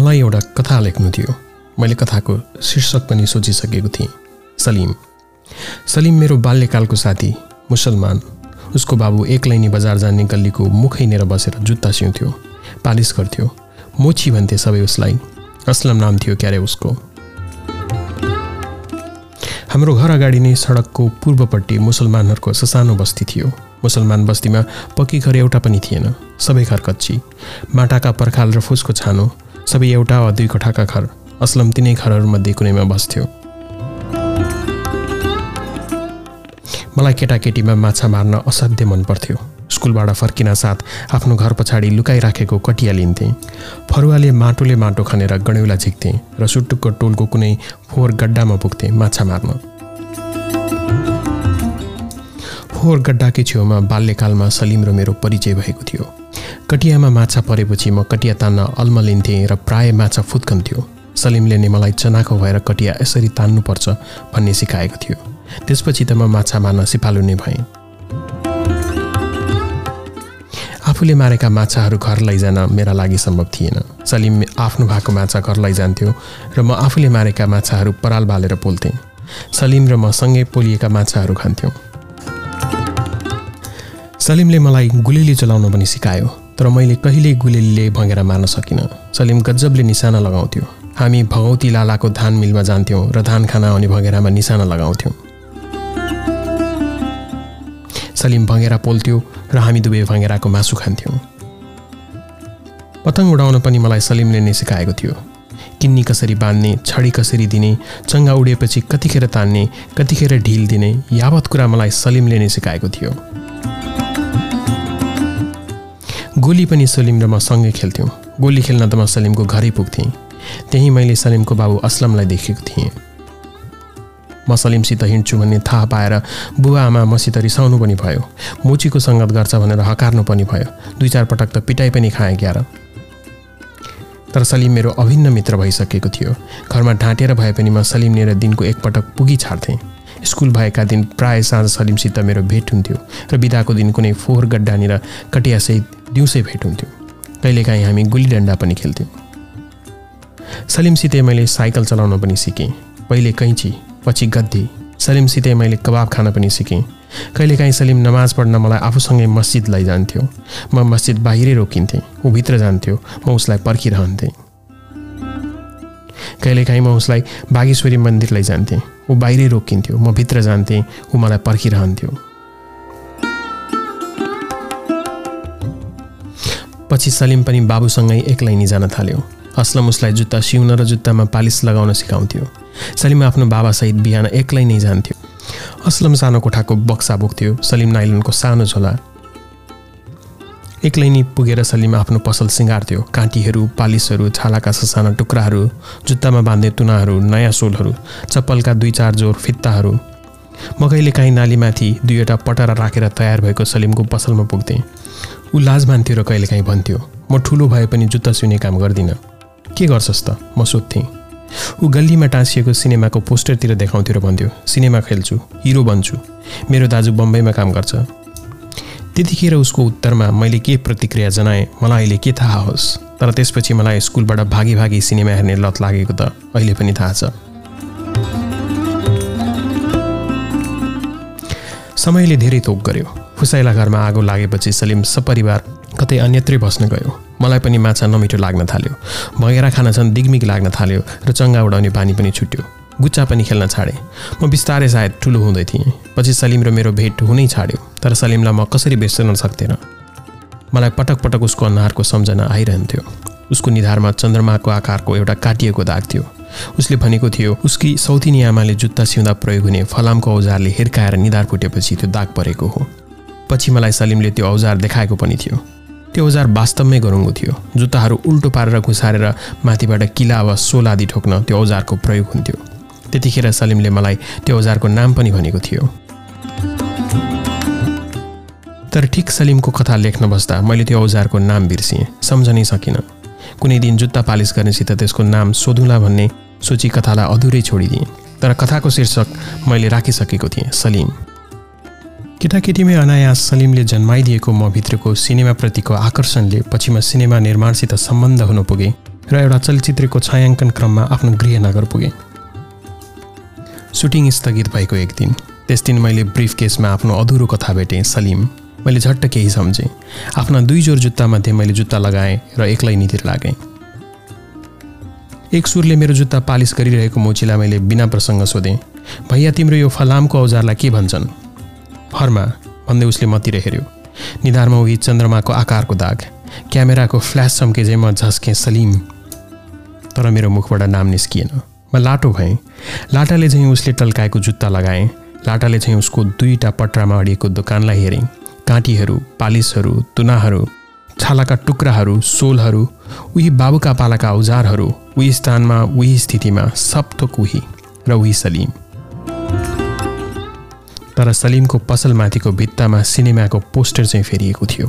मलाई एउटा कथा लेख्नु थियो। मैले कथाको शीर्षक पनि सोचिसकेको थिएँ। सलिम। सलिम मेरो बाल्यकालको साथी मुसलमान। उसको बाबु एकलैनी बजार जाने गल्लीको मुखैनेर बसेर जुत्ता सिउँथ्यो पालिस गर्थ्यो। मोची भन्थे सबै उसलाई। असलम नाम थियो क्यारे उसको। हाम्रो घर अगाडि नै सडकको पूर्वपट्टि मुसलमानहरूको ससानो बस्ती थियो। मुसलमान बस्तीमा पक्की घर एउटा पनि थिएन। सबै घर कच्ची। माटाका पर्खाल र फुसको छानो। सबै एउटा वा दुई कोठाका घर असलम तिनै घरहरूमध्ये कुनैमा बस्थ्यो। मलाई केटाकेटीमा माछा मार्न असाध्य मन पर्थ्यो। स्कुलबाट फर्किन साथ आफ्नो घर पछाडि लुकाइराखेको कटिया लिन्थेँ। फरुवाले माटोले माटो खनेर गणेउला झिक्थेँ र सुटुक्क टोलको कुनै फोहोर गड्डामा पुग्थेँ माछा मार्न। फोहोर गड्डाकै छेउमा बाल्यकालमा सलिम र मेरो परिचय भएको थियो। कटियामा माछा परेपछि म कटिया तान्न अल्मलिन्थेँ र प्राय माछा फुत्कन्थ्यो सलिमले नै मलाई चनाखो भएर कटिया यसरी तान्नुपर्छ भन्ने सिकाएको थियो। त्यसपछि त म माछा मार्न सिपालु नै भएँ। आफूले मारेका माछाहरू घर लैजान मेरा लागि सम्भव थिएन। सलिम आफ्नो भएको माछा घर लैजान्थ्यो र म आफूले मारेका माछाहरू पराल बालेर पोल्थेँ। सलिम र म सँगै पोलिएका माछाहरू खान्थ्यौँ। सलिमले मलाई गुलेली चलाउन पनि सिकायो तर मैले कहिल्यै गुलेलीले भँगेर मार्न सकिनँ। सलिम गजबले निशाना लगाउँथ्यो। हामी भगौती लालाको धान मिलमा जान्थ्यौँ र धान खाना आउने भँगेरामा निशाना लगाउँथ्यौँ। सलिम भँगेरा पोल्थ्यो र हामी दुवै भँगेराको मासु खान्थ्यौँ। पतङ उडाउन पनि मलाई सलिमले नै सिकाएको थियो। किन्नी कसरी बाँध्ने छडी कसरी दिने चङ्गा उडेपछि कतिखेर तान्ने कतिखेर ढिल दिने यावत कुरा मलाई सलिमले नै सिकाएको थियो। गोली पनि सलिम र म सँगै खेल्थ्यौँ। गोली खेल्न त म सलिमको घरै पुग्थेँ। त्यहीँ मैले सलिमको बाबु असलमलाई देखेको थिएँ। म सलिमसित हिँड्छु भन्ने थाहा पाएर बुवा आमा मसित रिसाउनु पनि भयो। मोचीको सङ्गत गर्छ भनेर हकार्नु पनि भयो। दुई चार पटक त पिटाइ पनि खाएँ क्यार तर सलिम मेरो अभिन्न मित्र भइसकेको थियो। घरमा ढाँटेर भए पनि म सलिम लिएर दिनको एकपटक पुगी छाड्थेँ। स्कुल भएका दिन प्राय साँझ सलिमसित मेरो भेट हुन्थ्यो र बिदाको दिन कुनै फोहोर गड्डानिर कटियासहित दिउँसै भेट हुन्थ्यो। कहिलेकाहीँ हामी गुली डन्डा पनि खेल्थ्यौँ। सलिमसितै मैले साइकल चलाउन पनि सिकेँ। पहिले कैँची पछि गद्दी। सलिमसितै मैले कबाब खान पनि सिकेँ। कहिलेकाहीँ सलिम नमाज पढ्न मलाई आफूसँगै मस्जिद लैजान्थ्यो। म मस्जिद बाहिरै रोकिन्थेँ। ऊ भित्र जान्थ्यो। म उसलाई पर्खिरहन्थेँ। कहिलेकाहीँ म उसलाई बागेश्वरी मन्दिर लैजान्थेँ ऊ बाहिरै रोकिन्थ्यो म भित्र जान्थेँ ऊ मलाई पर्खिरहन्थ्यो। पछि सलिम पनि बाबुसँगै एक्लै नि जान थाल्यो। असलम उसलाई जुत्ता सिउन र जुत्तामा पालिस लगाउन सिकाउँथ्यो। सलिम आफ्नो बाबासहित बिहान एक्लै नै जान्थ्यो। असलम सानो कोठाको बक्सा बोक्थ्यो। सलिम नाइलनको सानो झोला एक्लै नै पुगेर सलिम आफ्नो पसल सिँगार्थ्यो। काँटीहरू पालिसहरू छालाका ससाना टुक्राहरू जुत्तामा बाँध्ने तुनाहरू नयाँ सोलहरू चप्पलका दुई चार जोर फित्ताहरू। म कहिले काहीँ नालीमाथि दुईवटा पटरा राखेर तयार भएको सलिमको पसलमा पुग्थेँ। ऊ लाज मान्थ्यो र कहिलेकाहीँ भन्थ्यो म ठुलो भए पनि जुत्ता सिउने काम गर्दिनँ। के गर्छस् त? म सोध्थेँ। ऊ गल्लीमा टाँसिएको सिनेमाको पोस्टरतिर देखाउँथ्यो र भन्थ्यो सिनेमा खेल्छु हिरो बन्छु। मेरो दाजु बम्बईमा काम गर्छ। त्यतिखेर उसको उत्तरमा मैले के प्रतिक्रिया जनाएँ मलाई अहिले के थाहा होस्? तर त्यसपछि मलाई स्कुलबाट भागी भागी सिनेमा हेर्ने लत लागेको त अहिले पनि थाहा छ। समयले धेरै तोक गर्यो। फुसाइला घरमा आगो लागेपछि सलिम सपरिवार कतै अन्यत्रै बस्न गयो। मलाई पनि माछा नमिठो लाग्न थाल्यो। भँगेरा खान झन् दिगमिग लाग्न थाल्यो र चङ्गा उडाउने बानी पनि छुट्यो। गुच्चा पनि खेल्न छाडेँ। म बिस्तारै सायद ठुलो हुँदै थिएँ। पछि सलिम र मेरो भेट हुनै छाड्यो तर सलिमलाई म कसरी बेच्न सक्थेन मलाई पटक पटक उसको अनुहारको सम्झना आइरहन्थ्यो। उसको निधारमा चन्द्रमाको आकारको एउटा काटिएको दाग थियो। उसले भनेको थियो उसकी सौतिनी आमाले जुत्ता सिउँदा प्रयोग हुने फलामको औजारले हिर्काएर निधार फुटेपछि त्यो दाग परेको हो। पछि मलाई सलिमले त्यो औजार देखाएको पनि थियो। त्यो औजार वास्तवमै गरुङ्गो थियो। जुत्ताहरू उल्टो पारेर घुसारेर माथिबाट किला वा सोल आदि ठोक्न त्यो औजारको प्रयोग हुन्थ्यो। त्यतिखेर सलिमले मलाई त्यो औजारको नाम पनि भनेको थियो। तर ठिक सलिमको कथा लेख्न बस्दा मैले त्यो औजारको नाम बिर्सिएँ सम्झनै सकिनँ। कुनै दिन जुत्ता पालिस गर्नेसित त्यसको नाम सोधुला भन्ने सोची कथालाई अधुरै छोडिदिएँ तर कथाको शीर्षक मैले राखिसकेको थिएँ सलिम। केटाकेटीमै अनायास सलिमले जन्माइदिएको म भित्रको सिनेमाप्रतिको आकर्षणले पछि म सिनेमा निर्माणसित सम्बन्ध हुन पुगेँ र एउटा चलचित्रको छायाङ्कन क्रममा आफ्नो गृहनगर पुगेँ। सुटिङ स्थगित भएको एक दिन। त्यस दिन मैले ब्रिफ केसमा आफ्नो अधुरो कथा भेटेँ सलिम। मैले झट्ट केही सम्झेँ। आफ्ना दुई जोर जुत्तामध्ये मैले जुत्ता लगाएँ र एक्लै नितिर लागेँ। एक सुरले मेरो जुत्ता पालिस गरिरहेको मोचीलाई मैले बिना प्रसङ्ग सोधेँ भैया तिम्रो यो फलामको औजारलाई के भन्छन्? फर्मा भन्दै उसले मतिर हेऱ्यो। निधारमा उही चन्द्रमाको आकारको दाग। क्यामेराको फ्ल्यास चम्के म झस्केँ सलिम। तर मेरो मुखबाट नाम निस्किएन। म लाटो भएँ। लाटाले चाहिँ उसले टल्काएको जुत्ता लगाएँ। लाटाले चाहिँ उसको दुईवटा पट्रामा अडिएको दोकानलाई हेरेँ। काँटीहरू पालिसहरू तुनाहरू छालाका टुक्राहरू सोलहरू उही बाबुका पालाका औजारहरू उही स्थानमा उही स्थितिमा थोक उही र उही सलिम। तर सलिमको पसलमाथिको भित्तामा सिनेमाको पोस्टर चाहिँ फेरिएको थियो।